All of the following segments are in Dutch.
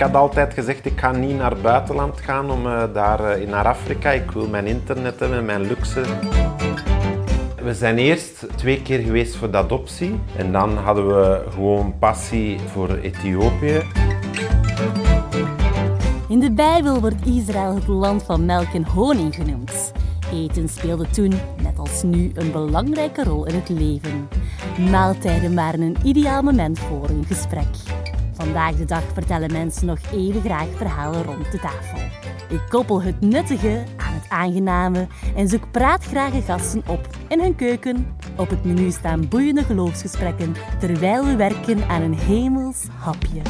Ik had altijd gezegd, ik ga niet naar het buitenland gaan om uh, daar uh, naar Afrika. Ik wil mijn internet hebben, mijn luxe. We zijn eerst twee keer geweest voor de adoptie. En dan hadden we gewoon passie voor Ethiopië. In de Bijbel wordt Israël het land van melk en honing genoemd. Eten speelde toen, net als nu, een belangrijke rol in het leven. Maaltijden waren een ideaal moment voor een gesprek. Vandaag de dag vertellen mensen nog even graag verhalen rond de tafel. Ik koppel het nuttige aan het aangename en zoek praatgrage gasten op in hun keuken. Op het menu staan boeiende geloofsgesprekken terwijl we werken aan een hemels hapje.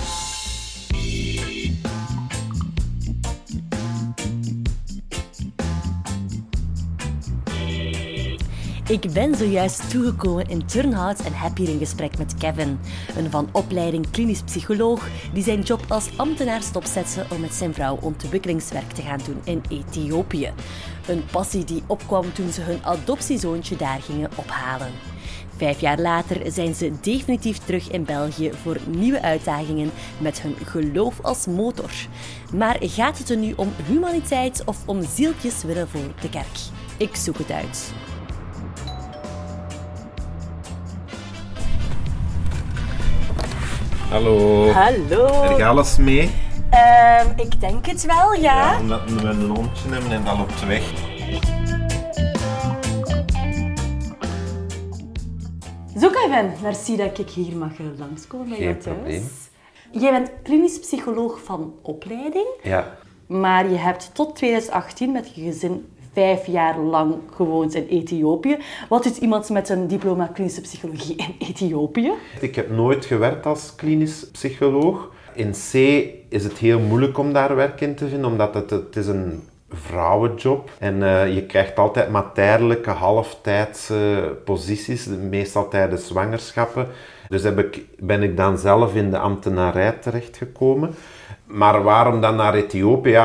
Ik ben zojuist toegekomen in Turnhout en heb hier een gesprek met Kevin, een van opleiding klinisch psycholoog die zijn job als ambtenaar stopzette om met zijn vrouw ontwikkelingswerk te gaan doen in Ethiopië. Een passie die opkwam toen ze hun adoptiezoontje daar gingen ophalen. Vijf jaar later zijn ze definitief terug in België voor nieuwe uitdagingen met hun geloof als motor. Maar gaat het er nu om humaniteit of om zieltjes willen voor de kerk? Ik zoek het uit. Hallo. Hallo. Heb je alles mee? Uh, ik denk het wel, ja. ja omdat we een hondje hebben en dat loopt weg. Zo Kevin, merci dat ik hier mag langskomen bij jou thuis. probleem. Jij bent klinisch psycholoog van opleiding, Ja. maar je hebt tot 2018 met je gezin vijf jaar lang gewoond in Ethiopië. Wat is iemand met een diploma klinische psychologie in Ethiopië? Ik heb nooit gewerkt als klinisch psycholoog. In C is het heel moeilijk om daar werk in te vinden, omdat het, het is een vrouwenjob en uh, je krijgt altijd maar tijdelijke halftijdse posities, meestal tijdens zwangerschappen. Dus heb ik, ben ik dan zelf in de ambtenarij terechtgekomen. Maar waarom dan naar Ethiopië?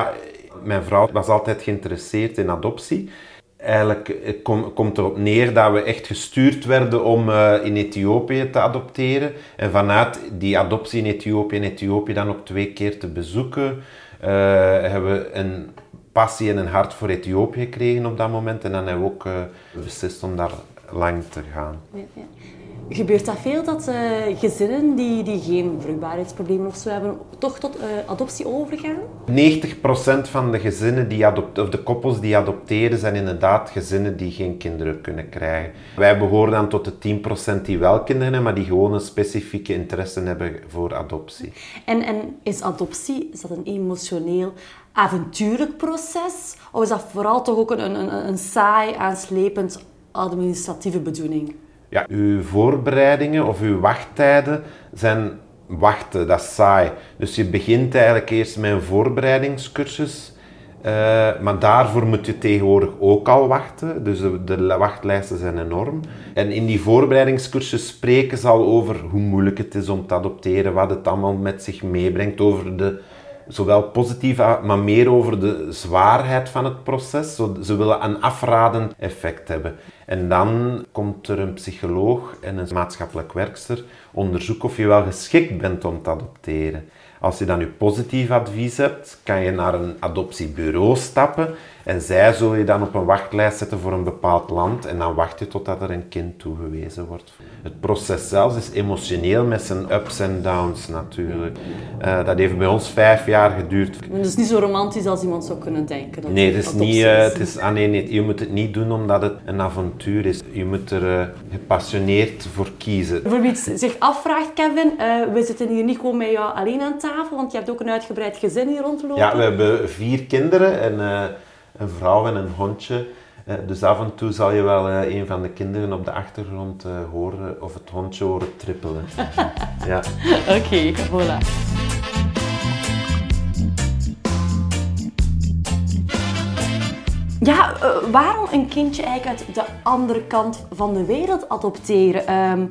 Mijn vrouw was altijd geïnteresseerd in adoptie. Eigenlijk kom, komt erop neer dat we echt gestuurd werden om uh, in Ethiopië te adopteren. En vanuit die adoptie in Ethiopië en Ethiopië dan ook twee keer te bezoeken, uh, hebben we een passie en een hart voor Ethiopië gekregen op dat moment. En dan hebben we ook beslist om daar lang te gaan. Gebeurt dat veel dat uh, gezinnen die, die geen vruchtbaarheidsproblemen of zo hebben, toch tot uh, adoptie overgaan? 90% van de gezinnen die adopt of de koppels die adopteren zijn inderdaad gezinnen die geen kinderen kunnen krijgen. Wij behoren dan tot de 10% die wel kinderen hebben, maar die gewoon een specifieke interesse hebben voor adoptie. En, en is adoptie is dat een emotioneel avontuurlijk proces? Of is dat vooral toch ook een, een, een saai, aanslepend administratieve bedoeling? Ja, uw voorbereidingen of uw wachttijden zijn wachten, dat is saai. Dus je begint eigenlijk eerst met een voorbereidingscursus. Uh, maar daarvoor moet je tegenwoordig ook al wachten. Dus de, de, wachtlijsten zijn enorm. En in die voorbereidingscursus spreken ze al over hoe moeilijk het is om te adopteren, wat het allemaal met zich meebrengt, over de zowel positieve, maar meer over de zwaarheid van het proces. Ze willen een afradend effect hebben. En dan komt er een psycholoog en een maatschappelijk werkster onderzoeken of je wel geschikt bent om te adopteren. Als je dan je positief advies hebt, kan je naar een adoptiebureau stappen en zij zullen je dan op een wachtlijst zetten voor een bepaald land en dan wacht je totdat er een kind toegewezen wordt. Het proces zelf is emotioneel met zijn ups en downs natuurlijk. Uh, dat heeft bij ons vijf jaar geduurd. Het is niet zo romantisch als iemand zou kunnen denken. Dat nee, het is niet, uh, het is, ah, nee, nee, je moet het niet doen omdat het een avontuur is. Je moet er uh, gepassioneerd voor kiezen. Voor wie zich afvraagt, Kevin, we zitten hier niet gewoon met jou alleen aan tafel, want je hebt ook een uitgebreid gezin hier rondlopen. Ja, we hebben vier kinderen en een vrouw en een hondje. Dus af en toe zal je wel een van de kinderen op de achtergrond horen of het hondje horen trippelen. ja. Oké, okay, voilà. Ja, uh, waarom een kindje eigenlijk uit de andere kant van de wereld adopteren? Um,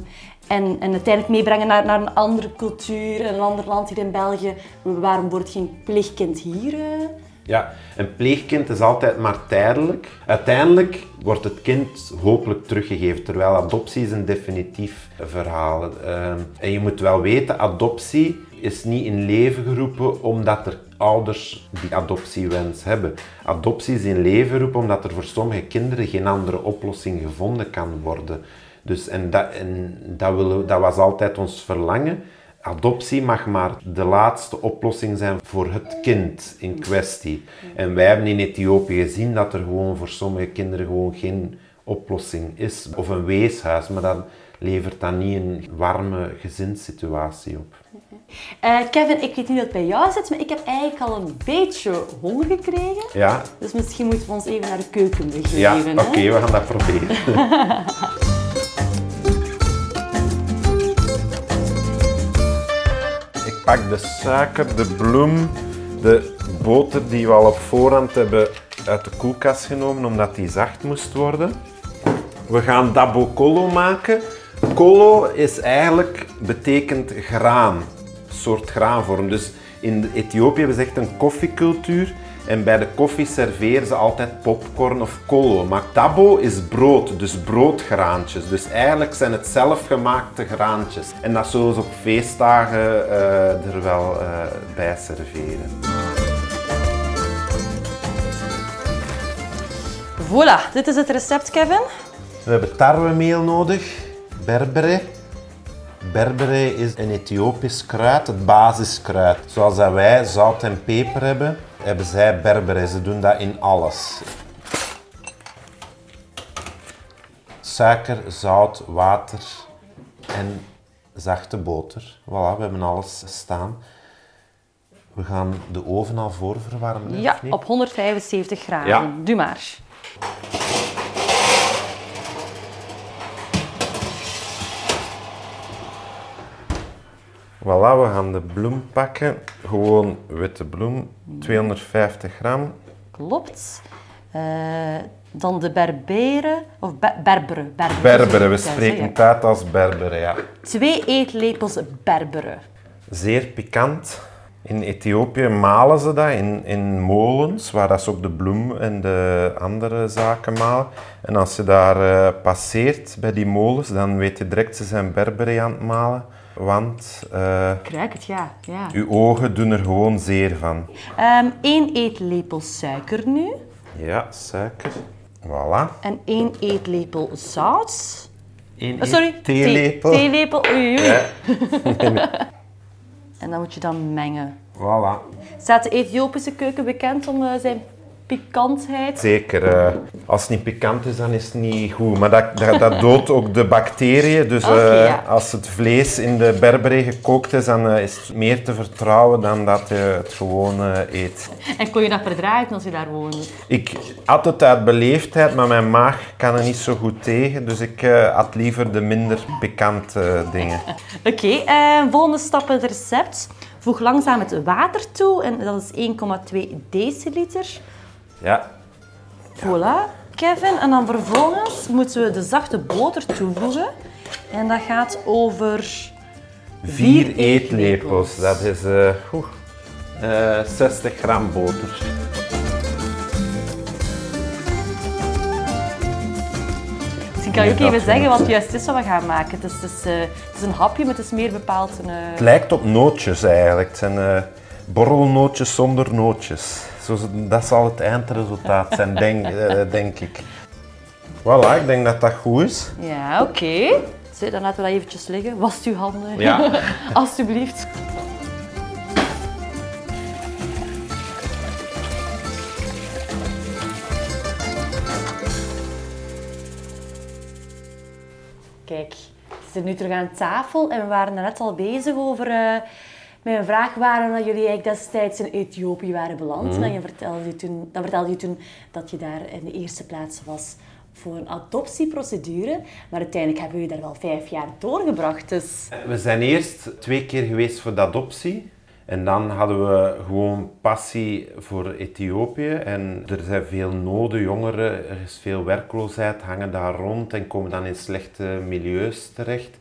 en, en uiteindelijk meebrengen naar, naar een andere cultuur, een ander land hier in België. Waarom wordt geen pleegkind hier? Ja, een pleegkind is altijd maar tijdelijk. Uiteindelijk wordt het kind hopelijk teruggegeven, terwijl adoptie is een definitief verhaal. Uh, en je moet wel weten, adoptie is niet in leven geroepen omdat er ouders die adoptiewens hebben. Adoptie is in leven geroepen omdat er voor sommige kinderen geen andere oplossing gevonden kan worden. Dus, en dat, en dat was altijd ons verlangen. Adoptie mag maar de laatste oplossing zijn voor het kind in kwestie. En wij hebben in Ethiopië gezien dat er gewoon voor sommige kinderen gewoon geen oplossing is. Of een weeshuis, maar dat levert dan niet een warme gezinssituatie op. Uh, Kevin, ik weet niet dat het bij jou zit, maar ik heb eigenlijk al een beetje honger gekregen. Ja. Dus misschien moeten we ons even naar de keuken begeven. Ja, oké, we gaan dat proberen. pak de suiker, de bloem, de boter die we al op voorhand hebben uit de koelkast genomen, omdat die zacht moest worden. We gaan dabo kolo maken. Kolo is eigenlijk, betekent graan, soort graanvorm. Dus in Ethiopië hebben ze echt een koffiecultuur. En bij de koffie serveren ze altijd popcorn of kolo. Maar dabo is brood, dus broodgraantjes. Dus eigenlijk zijn het zelfgemaakte graantjes. En dat zullen ze op feestdagen uh, er wel uh, bij serveren. Voilà, dit is het recept, Kevin. We hebben tarwemeel nodig, berbere. Berbere is een Ethiopisch kruid, het basiskruid. Zoals dat wij zout en peper hebben, hebben zij berbere. Ze doen dat in alles. Suiker, zout, water en zachte boter. Voilà, we hebben alles staan. We gaan de oven al voorverwarmen. Ja, op 175 graden. Ja. Doe maar. Voilà, we gaan de bloem pakken. Gewoon witte bloem, 250 gram. Klopt. Uh, dan de berbere, of be berbere. Berbere, berbere we spreken het uit als berbere, ja. Twee eetlepels berbere. Zeer pikant. In Ethiopië malen ze dat in, in molens, waar dat ze ook de bloem en de andere zaken malen. En als je daar uh, passeert bij die molens, dan weet je direct ze zijn berbere aan het malen. Want uh, het, ja. ja. uw ogen doen er gewoon zeer van. Um, één eetlepel suiker nu. Ja, suiker. Voilà. En één eetlepel zout. Eén oh, sorry, theelepel. Thee, theelepel, oei, oei. Ja. en dan moet je dan mengen. Voilà. Staat de Ethiopische keuken bekend om uh, zijn pikantheid? Zeker. Uh, als het niet pikant is, dan is het niet goed. Maar dat, dat, dat doodt ook de bacteriën. Dus okay, uh, ja. als het vlees in de berbere gekookt is, dan uh, is het meer te vertrouwen dan dat je het gewoon eet. En kon je dat verdragen als je daar woonde? Ik had het uit beleefdheid, maar mijn maag kan er niet zo goed tegen. Dus ik had liever de minder pikante dingen. Oké, okay, volgende stap in het recept. Voeg langzaam het water toe en dat is 1,2 deciliter. Ja. Voilà. Kevin, en dan vervolgens moeten we de zachte boter toevoegen. En dat gaat over... Vier, vier eetlepels. Dat is uh, uh, 60 gram boter. Misschien kan je ook even zeggen wat juist is wat we gaan maken. Het is, het is, uh, het is een hapje, maar het is meer bepaald een... Het lijkt op nootjes eigenlijk. Het zijn borrelnootjes zonder nootjes. Zo, dat zal het eindresultaat zijn, denk, uh, denk ik. Voilà, ik denk dat dat goed is. Ja, oké. Okay. Dan laten we dat eventjes liggen. Was uw handen. Ja. Alsjeblieft. Kijk, we zitten nu terug aan tafel en we waren net al bezig over... Uh, mijn vraag waren dat jullie eigenlijk destijds in Ethiopië waren beland. Mm. En je vertelde je toen, dan vertelde je toen dat je daar in de eerste plaats was voor een adoptieprocedure. Maar uiteindelijk hebben jullie daar wel vijf jaar doorgebracht. Dus... We zijn eerst twee keer geweest voor de adoptie. En dan hadden we gewoon passie voor Ethiopië. En er zijn veel noden, jongeren, er is veel werkloosheid, hangen daar rond en komen dan in slechte milieus terecht.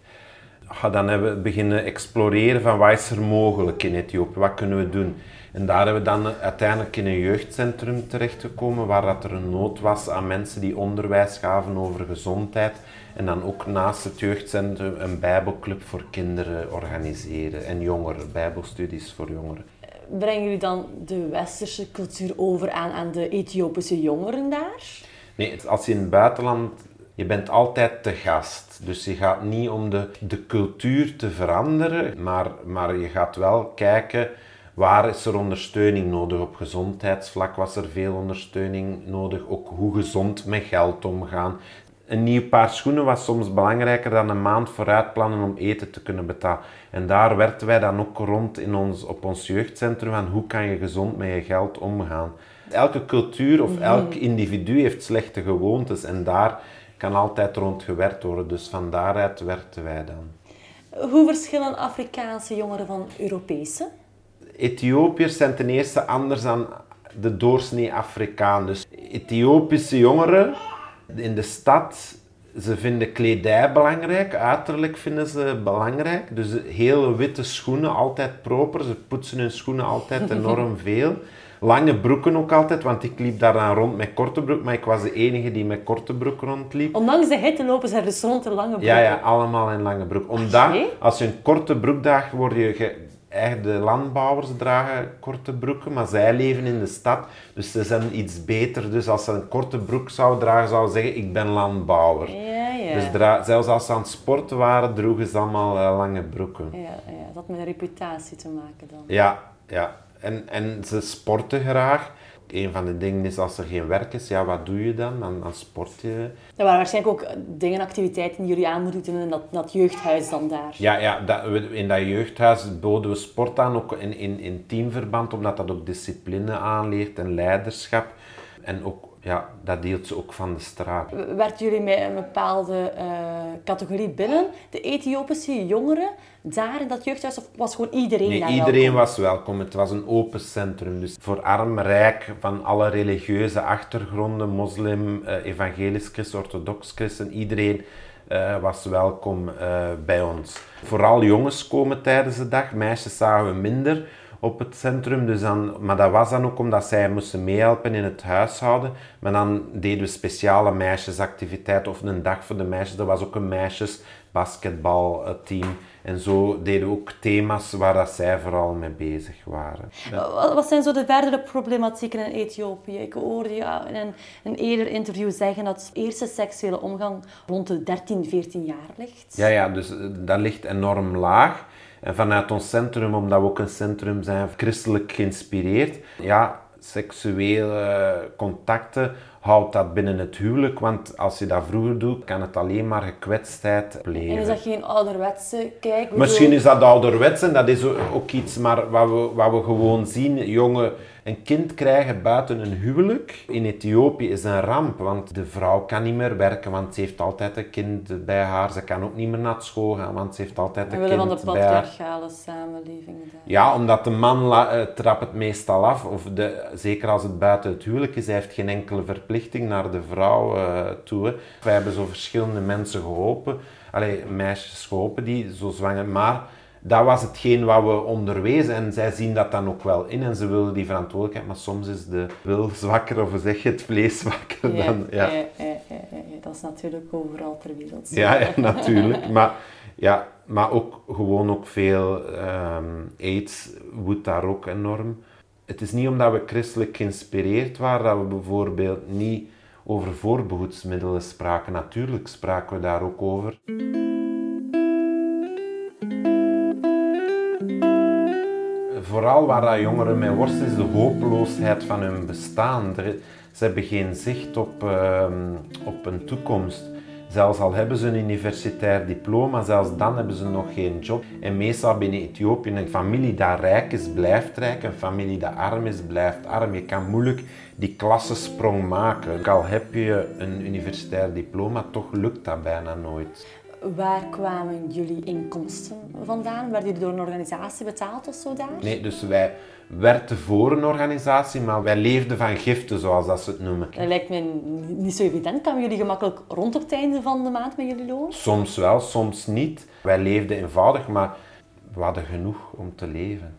Ja, dan hebben we beginnen exploreren van wat is er mogelijk in Ethiopië, wat kunnen we doen. En daar hebben we dan uiteindelijk in een jeugdcentrum terechtgekomen waar dat er een nood was aan mensen die onderwijs gaven over gezondheid. En dan ook naast het jeugdcentrum een bijbelclub voor kinderen organiseren en jongeren, bijbelstudies voor jongeren. Brengen jullie dan de westerse cultuur over aan, aan de Ethiopische jongeren daar? Nee, als je in het buitenland je bent altijd te gast. Dus je gaat niet om de, de cultuur te veranderen, maar, maar je gaat wel kijken waar is er ondersteuning nodig. Op gezondheidsvlak was er veel ondersteuning nodig. Ook hoe gezond met geld omgaan. Een nieuw paar schoenen was soms belangrijker dan een maand vooruit plannen om eten te kunnen betalen. En daar werkten wij dan ook rond in ons, op ons jeugdcentrum van hoe kan je gezond met je geld omgaan. Elke cultuur of mhm. elk individu heeft slechte gewoontes en daar kan altijd rond gewerkt worden. Dus van daaruit werkten wij dan. Hoe verschillen Afrikaanse jongeren van Europese? Ethiopiërs zijn ten eerste anders dan de doorsnee Afrikaan. Dus Ethiopische jongeren in de stad, ze vinden kledij belangrijk, uiterlijk vinden ze belangrijk. Dus hele witte schoenen, altijd proper. Ze poetsen hun schoenen altijd enorm veel. Lange broeken ook altijd, want ik liep daar dan rond met korte broek, maar ik was de enige die met korte broek rondliep. Ondanks de hitte lopen ze dus rond in lange broek? Ja, ja, allemaal in lange broek. Omdat, als je een korte broek draagt, word je Eigenlijk de landbouwers dragen korte broeken, maar zij leven in de stad, dus ze zijn iets beter. Dus als ze een korte broek zouden dragen, zouden ze zeggen, ik ben landbouwer. Ja, ja. Dus zelfs als ze aan het sporten waren, droegen ze allemaal uh, lange broeken. Ja, ja, dat had met een reputatie te maken dan. Ja, ja. En, en ze sporten graag een van de dingen is als er geen werk is, ja, wat doe je dan? Dan, dan sport je. Er waren waarschijnlijk ook dingen, activiteiten die jullie aan moeten doen in dat, dat jeugdhuis dan daar. Ja, ja dat, in dat jeugdhuis boden we sport aan, ook in, in, in teamverband, omdat dat ook discipline aanleert en leiderschap. En ook ja, dat deelt ze ook van de straat. Werd jullie met een bepaalde uh, categorie binnen? De Ethiopische jongeren daar in dat jeugdhuis? Of was gewoon iedereen nee, daar iedereen welkom? was welkom. Het was een open centrum. Dus voor arm, rijk, van alle religieuze achtergronden, moslim, uh, evangelisch christen, orthodox christen, iedereen uh, was welkom bij ons. Vooral jongens komen tijdens de dag, meisjes zagen we minder op het centrum. Dus dan, maar dat was dan ook omdat zij moesten meehelpen in het huishouden. Maar dan deden we speciale meisjesactiviteiten of een dag voor de meisjes. Er was ook een meisjesbasketbalteam. En zo deden we ook thema's waar dat zij vooral mee bezig waren. Wat zijn zo de verdere problematieken in Ethiopië? Ik hoorde je in een, een eerder interview zeggen dat eerste seksuele omgang rond de 13, 14 jaar ligt. Ja, ja dus dat ligt enorm laag. En vanuit ons centrum, omdat we ook een centrum zijn christelijk geïnspireerd, ja, seksuele contacten houdt dat binnen het huwelijk, want als je dat vroeger doet, kan het alleen maar gekwetstheid blijven. En is dat geen ouderwetse kijk? Misschien is dat ouderwets en dat is ook iets, maar wat we, wat we gewoon zien, jonge een kind krijgen buiten een huwelijk in Ethiopië is een ramp, want de vrouw kan niet meer werken, want ze heeft altijd een kind bij haar. Ze kan ook niet meer naar school gaan, want ze heeft altijd een kind bij haar. van de patriarchale samenleving. Ja, omdat de man la, uh, trapt het meestal af, of de, zeker als het buiten het huwelijk is, hij heeft geen enkele verplichting naar de vrouw uh, toe. Wij hebben zo verschillende mensen geholpen, Allee, meisjes geholpen die zo zwanger, maar dat was hetgeen wat we onderwezen en zij zien dat dan ook wel in en ze willen die verantwoordelijkheid, maar soms is de wil zwakker of zeg je het vlees zwakker ja, dan... Ja. Ja, dat is natuurlijk overal ter wereld Ja, ja, natuurlijk. Maar, ja, maar ook gewoon ook veel um, aids woedt daar ook enorm. Het is niet omdat we christelijk geïnspireerd waren dat we bijvoorbeeld niet over voorbehoedsmiddelen spraken. Natuurlijk spraken we daar ook over. Vooral waar dat jongeren mee worstelen is de hopeloosheid van hun bestaan. Ze hebben geen zicht op, uh, op een toekomst. Zelfs al hebben ze een universitair diploma, zelfs dan hebben ze nog geen job. En meestal binnen Ethiopië, een familie dat rijk is, blijft rijk. Een familie dat arm is, blijft arm. Je kan moeilijk die klassensprong maken. Al heb je een universitair diploma, toch lukt dat bijna nooit. Waar kwamen jullie inkomsten vandaan? Werden jullie door een organisatie betaald of zo daar? Nee, dus wij werkten voor een organisatie, maar wij leefden van giften, zoals dat ze het noemen. Dat lijkt me niet zo evident. Kwamen jullie gemakkelijk rond op het einde van de maand met jullie loon? Soms wel, soms niet. Wij leefden eenvoudig, maar we hadden genoeg om te leven.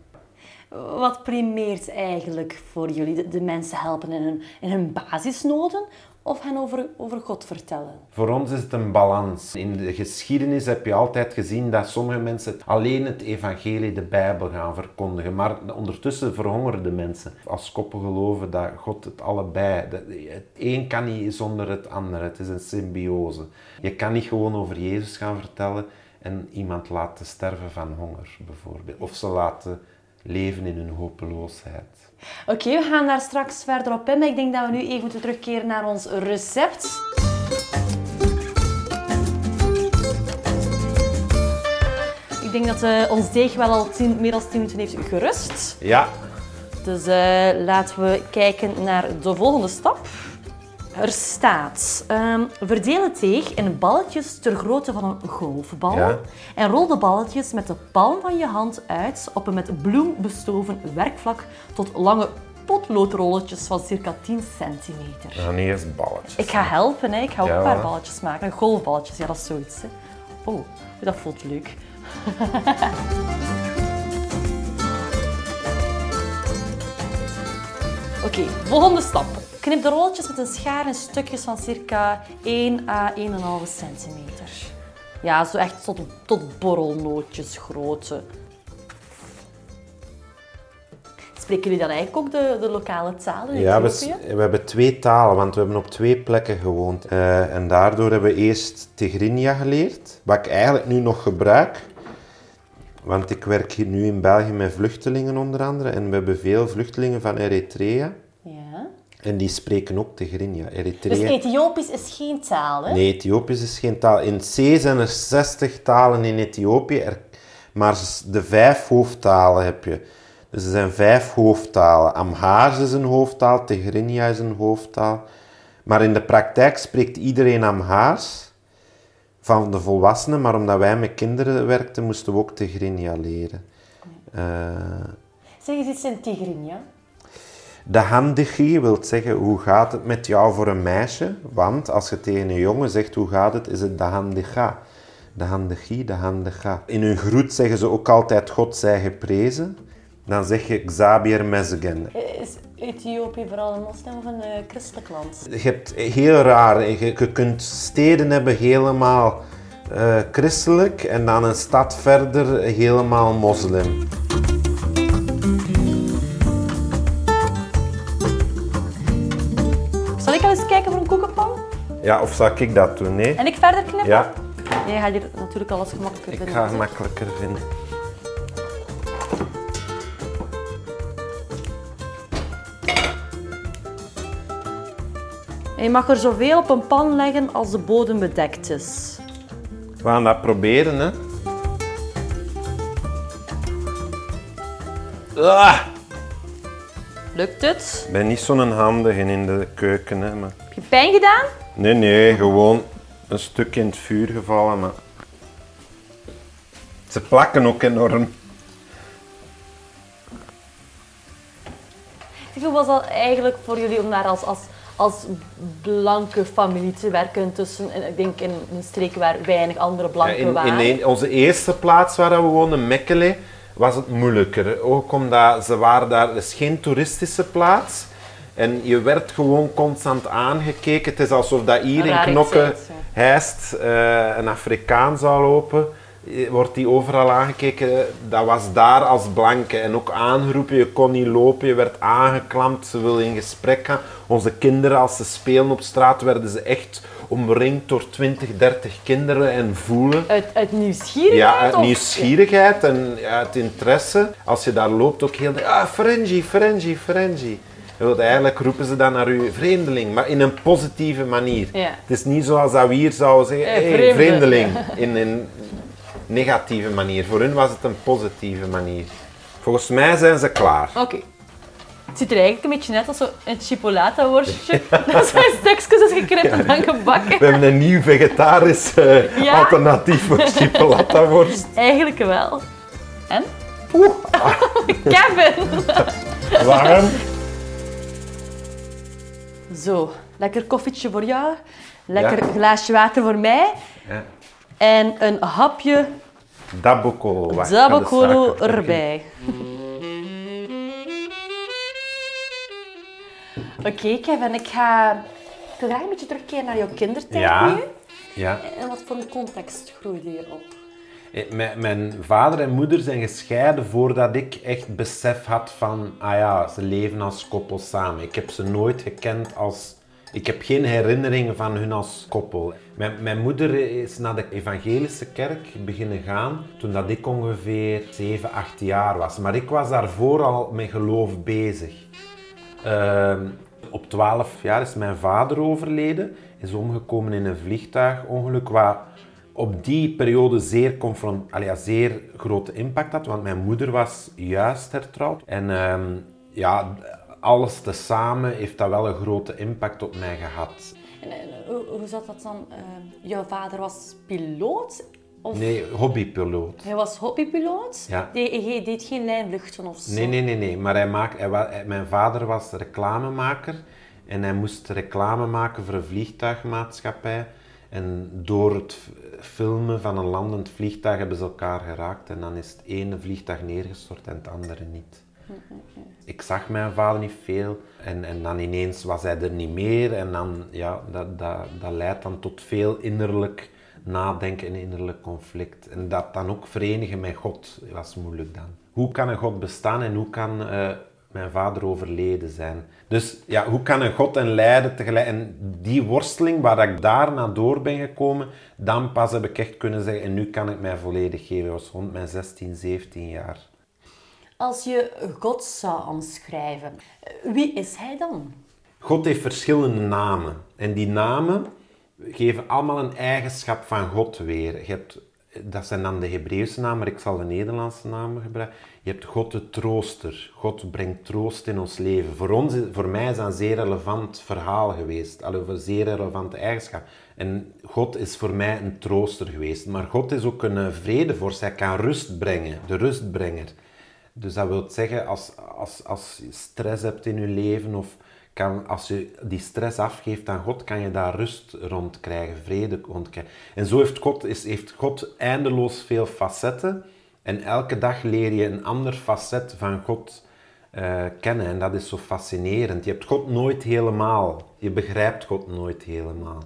Wat primeert eigenlijk voor jullie? De, de mensen helpen in hun, in hun basisnoden of hen over, over God vertellen? Voor ons is het een balans. In de geschiedenis heb je altijd gezien dat sommige mensen alleen het evangelie, de Bijbel gaan verkondigen. Maar ondertussen verhongerden mensen. Als koppen geloven dat God het allebei... Dat, het een kan niet zonder het andere. Het is een symbiose. Je kan niet gewoon over Jezus gaan vertellen en iemand laten sterven van honger, bijvoorbeeld. Of ze laten leven in hun hopeloosheid. Oké, we gaan daar straks verder op in, maar ik denk dat we nu even moeten terugkeren naar ons recept. Ik denk dat uh, ons deeg wel al tien, meer dan 10 minuten heeft gerust. Ja. Dus uh, laten we kijken naar de volgende stap. Er staat, um, verdeel het deeg in balletjes ter grootte van een golfbal. Ja. En rol de balletjes met de palm van je hand uit op een met bloem bestoven werkvlak tot lange potloodrolletjes van circa 10 centimeter. We gaan eerst balletjes. Ik ga helpen, hè. ik ga ook Ja, een paar balletjes maken. Golfballetjes, ja dat is zoiets. Hè. Oh, dat voelt leuk. Oké, volgende stap. Knip de rolletjes met een schaar in stukjes van circa 1 à 1,5 centimeter. Ja, zo echt tot, tot borrelnootjes grootte. Spreken jullie dan eigenlijk ook de, de lokale taal in Ja, we hebben twee talen, want we hebben op twee plekken gewoond. Eh, en daardoor hebben we eerst Tigrinya geleerd, wat ik eigenlijk nu nog gebruik. Want ik werk hier nu in België met vluchtelingen onder andere. En we hebben veel vluchtelingen van Eritrea. Ja. En die spreken ook Tigrinya. Dus Eritrea... Ethiopisch is geen taal, hè? Nee, Ethiopisch is geen taal. In C zijn er 60 talen in Ethiopië, er- maar de vijf hoofdtalen heb je. Dus er zijn vijf hoofdtalen. Amhaars is een hoofdtaal, Tigrinya is een hoofdtaal. Maar in de praktijk spreekt iedereen Amhaars van de volwassenen, maar omdat wij met kinderen werkten, moesten we ook Tigrinya leren. Eh, Zeg eens iets in Tigrinya. De handigie wil zeggen hoe gaat het met jou voor een meisje? Want als je tegen een jongen zegt hoe gaat het, is het de handiga. De handigie, de handiga. In hun groet zeggen ze ook altijd God zij geprezen. Dan zeg je Xabier Mezgen. Is Ethiopië vooral een moslim of een eh, christelijk land? Je hebt heel raar, je, je kunt steden hebben helemaal eh, christelijk en dan een stad verder helemaal moslim. Ja, of zou ik dat doen? Nee? En ik verder knippen? Ja, Jij gaat hier natuurlijk alles gemakkelijker ik vinden. ga het hè. makkelijker vinden. En je mag er zoveel op een pan leggen als de bodem bedekt is. We gaan dat proberen, hè. Ah! Lukt het? Ik ben niet zo'n handige in de keuken, hè, maar... Heb je pijn gedaan? Nee, nee, gewoon een stuk in het vuur gevallen, maar... Ze plakken ook enorm. Hoe was dat eigenlijk voor jullie om daar als, als, als blanke familie te werken tussen, en ik denk in een streek waar weinig andere blanken in, waren? in een- onze eerste plaats waar we woonden, Mekele, was het moeilijker. Ook omdat ze waren daar, het is geen toeristische plaats. En je werd gewoon constant aangekeken. Het is alsof dat hier in Raar Knokke iets, ja. Heist eh, een Afrikaan zou lopen. eh, Wordt die overal aangekeken. Dat was daar als blanke. En ook aangeroepen, je kon niet lopen, je werd aangeklampt, ze wilden in gesprek gaan. Onze kinderen, als ze spelen op straat, werden ze echt omringd door 20, 30 kinderen en voelen. Uit, uit nieuwsgierigheid? Ja, uit of- nieuwsgierigheid en uit interesse. Als je daar loopt, ook heel ah, Ferengi, Ferengi, Ferengi. Wilt Eigenlijk roepen ze dan naar u vreemdeling, maar in een positieve manier. Ja. Het is niet zoals dat we hier zouden zeggen, hey, vreemde. vreemdeling, in een negatieve manier. Voor hun was het een positieve manier. Volgens mij zijn ze klaar. Oké. Het ziet er eigenlijk een beetje uit als een chipolata worstje. Dat zijn stukjes als gekrept en dan gebakken. We hebben een nieuw vegetarisch eh, Ja? alternatief voor chipolata worst. Eigenlijk wel. En? Oeh, Kevin! warm. Zo, lekker koffietje voor jou. Lekker Ja. glaasje water voor mij. Ja. En een hapje in. erbij. Oké, Kevin, ik ga, ik wil graag een beetje terugkeren naar jouw kindertijd Ja. nu. Ja. En wat voor een context groeide je op? Eh, Mijn, vader en moeder zijn gescheiden voordat ik echt besef had van, ah ja, ze leven als koppel samen. Ik heb ze nooit gekend als... Ik heb geen herinneringen van hun als koppel. Mijn, mijn moeder is naar de evangelische kerk beginnen gaan toen dat ik ongeveer 7, 8 jaar was. Maar ik was daarvoor al met geloof bezig. Ehm, op 12 jaar is mijn vader overleden. Is omgekomen in een vliegtuigongeluk. Wat op die periode zeer, confront, ja, zeer grote impact had. Want mijn moeder was juist hertrouwd. En ehm, ja, alles tezamen heeft dat wel een grote impact op mij gehad. En, en hoe, hoe zat dat dan? Eh, jouw vader was piloot? Of Nee, hobbypiloot. hij was hobbypiloot? Ja. Die- Hij deed geen lijnvluchten of zo? Nee, nee, nee, nee. Maar hij hij- mijn vader was reclamemaker en hij moest reclame maken voor een vliegtuigmaatschappij. En door het filmen van een landend vliegtuig hebben ze elkaar geraakt en dan is het ene vliegtuig neergestort en het andere niet. Ik zag mijn vader niet veel en, en dan ineens was hij er niet meer en dan, ja, dat, dat, dat leidt dan tot veel innerlijk nadenken en innerlijk conflict. En dat dan ook verenigen met God was moeilijk dan. Hoe kan een God bestaan en hoe kan eh, mijn vader overleden zijn? Dus ja, hoe kan een God en lijden tegelijk? En die worsteling waar ik daarna door ben gekomen, dan pas heb ik echt kunnen zeggen en nu kan ik mij volledig geven. Dat was rond mijn 16, 17 jaar. Als je God zou omschrijven, wie is hij dan? God heeft verschillende namen. En die namen geven allemaal een eigenschap van God weer. Je hebt, dat zijn dan de Hebreeuwse namen, maar ik zal de Nederlandse namen gebruiken. Je hebt God de trooster. God brengt troost in ons leven. Voor, ons, voor mij is dat een zeer relevant verhaal geweest. Allee, een zeer relevante eigenschap. En God is voor mij een trooster geweest. Maar God is ook een eh, vredevorst. Hij kan rust brengen. De rustbrenger. Dus dat wil zeggen, als, als, als je stress hebt in je leven of kan, als je die stress afgeeft aan God, kan je daar rust rond krijgen, vrede rond krijgen. En zo heeft God, is, heeft God eindeloos veel facetten. En elke dag leer je een ander facet van God eh, kennen. En dat is zo fascinerend. Je hebt God nooit helemaal. Je begrijpt God nooit helemaal.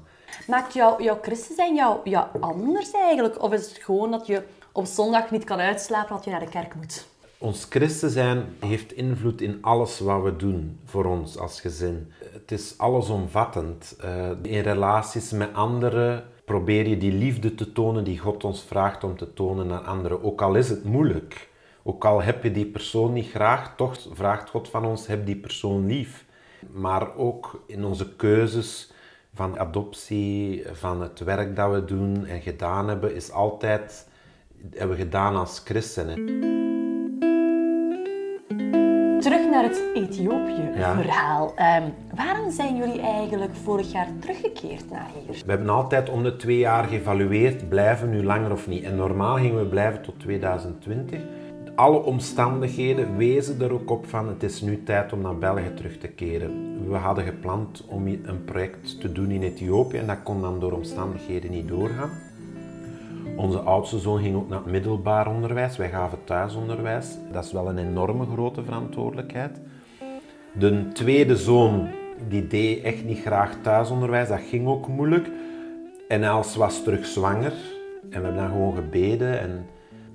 Maakt jou, jouw christen zijn jou, jou anders eigenlijk? Of is het gewoon dat je op zondag niet kan uitslapen dat je naar de kerk moet? Ons christen zijn heeft invloed in alles wat we doen voor ons als gezin. Het is allesomvattend. Eh, in relaties met anderen probeer je die liefde te tonen die God ons vraagt om te tonen aan anderen. Ook al is het moeilijk. Ook al heb je die persoon niet graag, toch vraagt God van ons, heb die persoon lief. Maar ook in onze keuzes van adoptie, van het werk dat we doen en gedaan hebben, is altijd, hebben we gedaan als christenen. Naar het Ethiopië-verhaal. Ja. Ehm, waarom zijn jullie eigenlijk vorig jaar teruggekeerd naar hier? We hebben altijd om de twee jaar geëvalueerd, blijven we nu langer of niet. En normaal gingen we blijven tot 2020. Alle omstandigheden wezen er ook op van het is nu tijd om naar België terug te keren. We hadden gepland om een project te doen in Ethiopië en dat kon dan door omstandigheden niet doorgaan. Onze oudste zoon ging ook naar het middelbaar onderwijs. Wij gaven thuisonderwijs. Dat is wel een enorme grote verantwoordelijkheid. De tweede zoon die deed echt niet graag thuisonderwijs. Dat ging ook moeilijk. En Els was terug zwanger. En we hebben dan gewoon gebeden en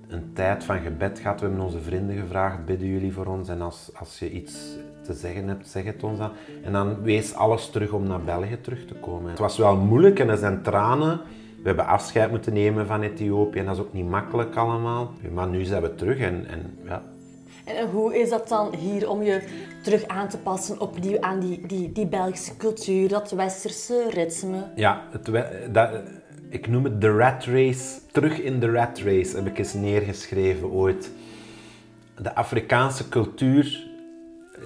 een tijd van gebed gehad. We hebben onze vrienden gevraagd, bidden jullie voor ons? En als, als je iets te zeggen hebt, zeg het ons dan. En dan wees alles terug om naar België terug te komen. Het was wel moeilijk en er zijn tranen. We hebben afscheid moeten nemen van Ethiopië en dat is ook niet makkelijk allemaal. Maar nu zijn we terug en, en ja, En hoe is dat dan hier om je terug aan te passen opnieuw aan die, die, die Belgische cultuur, dat westerse ritme? Ja, het, dat, ik noem het de rat race. Terug in de rat race heb ik eens neergeschreven ooit. De Afrikaanse cultuur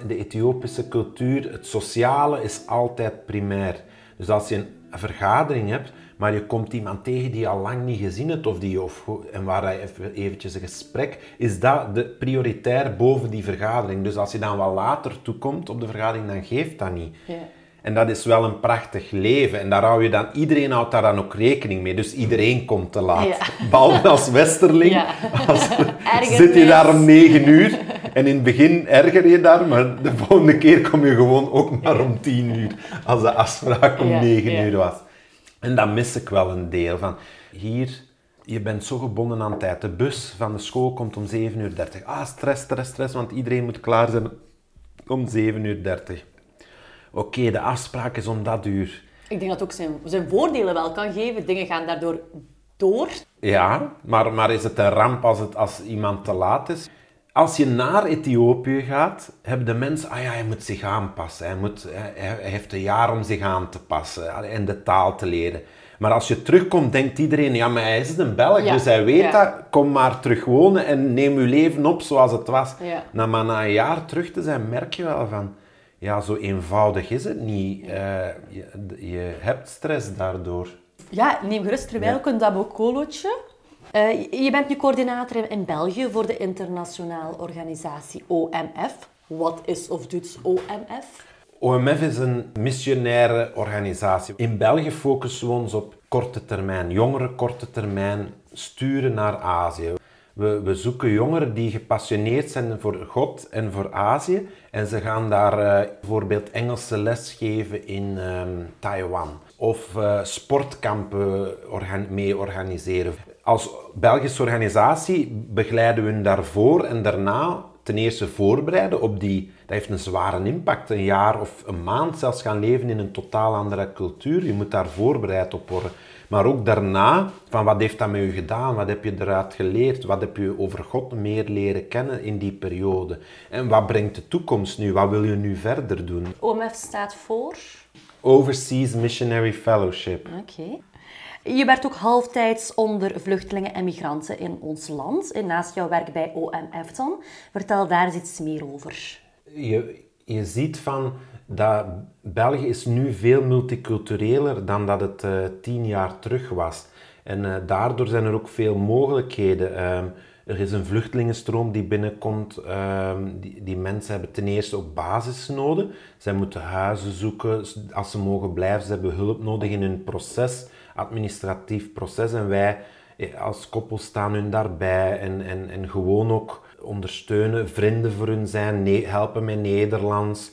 de Ethiopische cultuur, het sociale is altijd primair. Dus als je een vergadering hebt, maar je komt iemand tegen die je al lang niet gezien hebt, of die, of, en waar je even, eventjes een gesprek, is dat de prioritair boven die vergadering. Dus als je dan wat later toekomt op de vergadering, dan geeft dat niet. Ja. En dat is wel een prachtig leven. En daar hou je dan, iedereen houdt daar dan ook rekening mee. Dus iedereen komt te laat. Ja. Behalve als westerling. Ja. Als, zit je daar om negen uur. En in het begin erger je daar, maar de volgende keer kom je gewoon ook maar om tien uur. Als de afspraak om negen uur was. En dat mis ik wel een deel van. Hier, je bent zo gebonden aan tijd. De bus van de school komt om 7.30 uur. Ah, stress, stress, stress, want iedereen moet klaar zijn om 7.30 uur. Oké, de afspraak is om dat uur. Ik denk dat het ook zijn, zijn voordelen wel kan geven. Dingen gaan daardoor door. Ja, maar, maar is het een ramp als, het, als iemand te laat is? Als je naar Ethiopië gaat, hebben de mensen, ah ja, hij moet zich aanpassen. Hij, moet, hij, heeft een jaar om zich aan te passen en de taal te leren. Maar als je terugkomt, denkt iedereen, ja, maar hij is een Belg, dus hij weet dat. Kom maar terug wonen en neem je leven op zoals het was. Ja. Nou, maar na een jaar terug te zijn, merk je wel van, ja, zo eenvoudig is het niet. Uh, je, je, hebt stress daardoor. Ja, neem gerust terwijl ook een dabokolootje. Uh, je bent nu coördinator in België voor de internationale organisatie OMF. Wat is of doet OMF? OMF is een missionaire organisatie. In België focussen we ons op korte termijn, jongeren korte termijn sturen naar Azië. We, we, zoeken jongeren die gepassioneerd zijn voor God en voor Azië. En ze gaan daar uh, bijvoorbeeld Engelse les geven in um, Taiwan. Of uh, sportkampen organ mee organiseren. Als Belgische organisatie begeleiden we hun daarvoor en daarna ten eerste voorbereiden op die... Dat heeft een zware impact. Een jaar of een maand zelfs gaan leven in een totaal andere cultuur. Je moet daar voorbereid op worden. Maar ook daarna, van wat heeft dat met u gedaan? Wat heb je eruit geleerd? Wat heb je over God meer leren kennen in die periode? En wat brengt de toekomst nu? Wat wil je nu verder doen? OMF staat voor? Overseas Missionary Fellowship. Oké. Je werkt ook halftijds onder vluchtelingen en migranten in ons land. En naast jouw werk bij OMF dan. Vertel daar eens iets meer over. Je, je ziet van dat België is nu veel multicultureler dan dat het uh, tien jaar terug was. En uh, daardoor zijn er ook veel mogelijkheden. Um, er is een vluchtelingenstroom die binnenkomt. Um, die, die, mensen hebben ten eerste ook basisnoden. Zij moeten huizen zoeken als ze mogen blijven. Ze hebben hulp nodig in hun proces, administratief proces. En wij eh, als koppel staan hun daarbij en, en, en gewoon ook ondersteunen, vrienden voor hun zijn, helpen met Nederlands.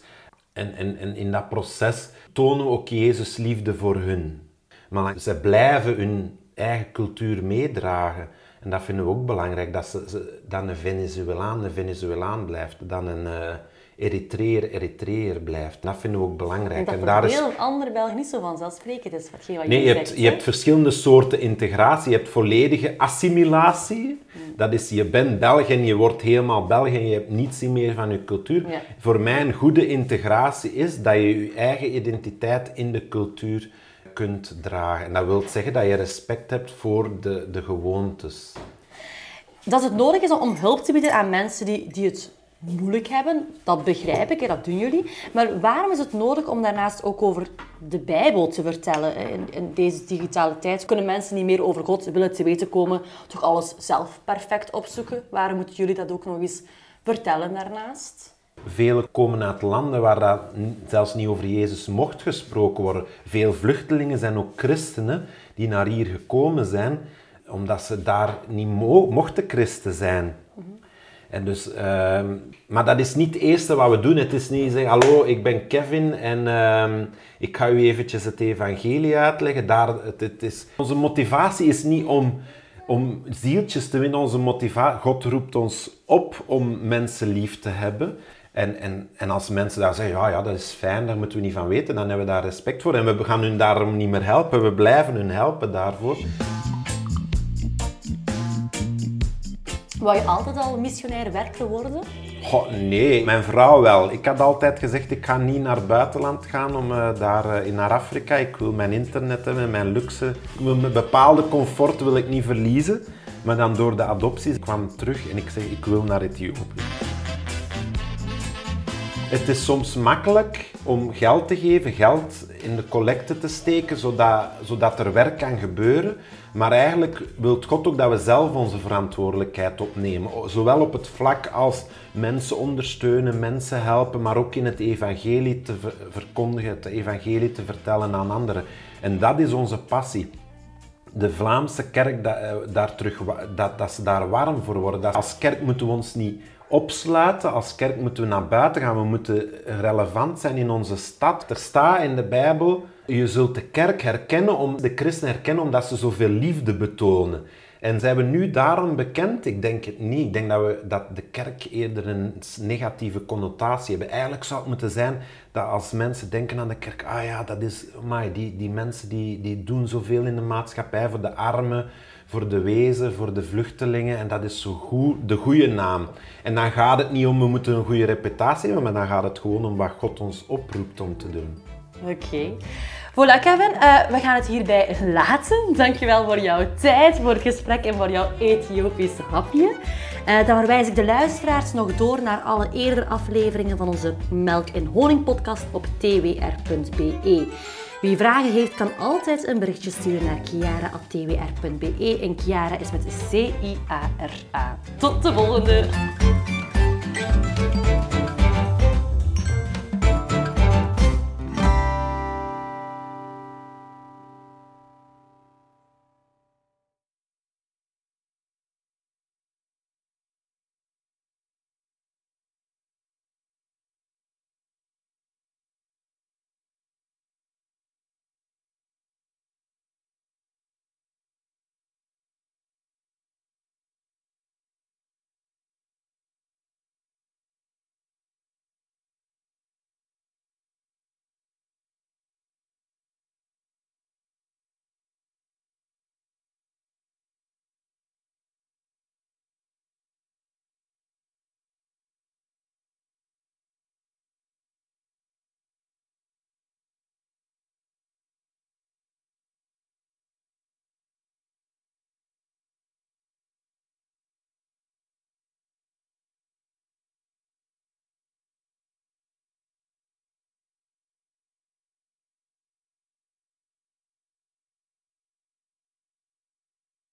En, en, in dat proces tonen we ook Jezus liefde voor hun. Maar ze blijven hun eigen cultuur meedragen. En dat vinden we ook belangrijk, dat ze, dan een Venezuelaan een Venezuelaan blijft, dan een uh, Eritreër Eritreër blijft. Dat vinden we ook belangrijk. En dat en daar is... een andere Belg niet zo vanzelfsprekend is, wat nee, je, hebt, je hebt verschillende soorten integratie. Je hebt volledige assimilatie. Dat is, je bent Belg en je wordt helemaal Belg en je hebt niets meer van je cultuur. Voor mij een goede integratie is dat je je eigen identiteit in de cultuur kunt dragen. En dat wil zeggen dat je respect hebt voor de, de gewoontes. Dat het nodig is om hulp te bieden aan mensen die, die het moeilijk hebben, dat begrijp ik, dat doen jullie. Maar waarom is het nodig om daarnaast ook over de Bijbel te vertellen? In, deze digitale tijd kunnen mensen niet meer over God willen te weten komen, toch alles zelf perfect opzoeken. Waarom moeten jullie dat ook nog eens vertellen daarnaast? Velen komen uit landen waar dat zelfs niet over Jezus mocht gesproken worden. Veel vluchtelingen zijn ook christenen die naar hier gekomen zijn omdat ze daar niet mochten christen zijn. En dus, ehm, maar dat is niet het eerste wat we doen. Het is niet zeggen, hallo, ik ben Kevin en ehm, ik ga u eventjes het evangelie uitleggen. Daar, het, het is, onze motivatie is niet om, om zieltjes te winnen. Onze motivatie, God roept ons op om mensen lief te hebben. En, en, en als mensen daar zeggen, ja, ja, dat is fijn, daar moeten we niet van weten, dan hebben we daar respect voor. En we gaan hun daarom niet meer helpen, we blijven hun helpen daarvoor. Wou je altijd al missionair werker worden? Nee, mijn vrouw wel. Ik had altijd gezegd, ik ga niet naar het buitenland gaan om uh, daar uh, naar Afrika. Ik wil mijn internet hebben, mijn luxe. Ik mijn bepaalde comfort wil ik niet verliezen. Maar dan door de adoptie kwam terug en ik zeg, ik wil naar Ethiopië. Het is soms makkelijk om geld te geven, geld in de collecte te steken, zodat, zodat er werk kan gebeuren. Maar eigenlijk wil God ook dat we zelf onze verantwoordelijkheid opnemen. Zowel op het vlak als mensen ondersteunen, mensen helpen, maar ook in het evangelie te verkondigen, het evangelie te vertellen aan anderen. En dat is onze passie de Vlaamse kerk dat, eh, daar terug, dat, dat ze daar warm voor worden. als kerk moeten we ons niet opsluiten. Als kerk moeten we naar buiten gaan. We moeten relevant zijn in onze stad. Er staat in de Bijbel, je zult de kerk herkennen, om, de christenen herkennen omdat ze zoveel liefde betonen. En zijn we nu daarom bekend? Ik denk het niet. Ik denk dat, we, dat de kerk eerder een negatieve connotatie hebben. Eigenlijk zou het moeten zijn dat als mensen denken aan de kerk, ah ja, dat is, my, die, die mensen die, die doen zoveel in de maatschappij voor de armen, voor de wezen, voor de vluchtelingen. En dat is zo goed, de goede naam. En dan gaat het niet om, we moeten een goede reputatie hebben, maar dan gaat het gewoon om wat God ons oproept om te doen. Oké. Voilà Kevin, uh, we gaan het hierbij laten. Dankjewel voor jouw tijd, voor het gesprek en voor jouw Ethiopische hapje. Uh, dan verwijs ik de luisteraars nog door naar alle eerdere afleveringen van onze Melk en Honing podcast op twr.be. Wie vragen heeft, kan altijd een berichtje sturen naar kiara.twr.be. En Kiara is met C-I-A-R-A. Tot de volgende!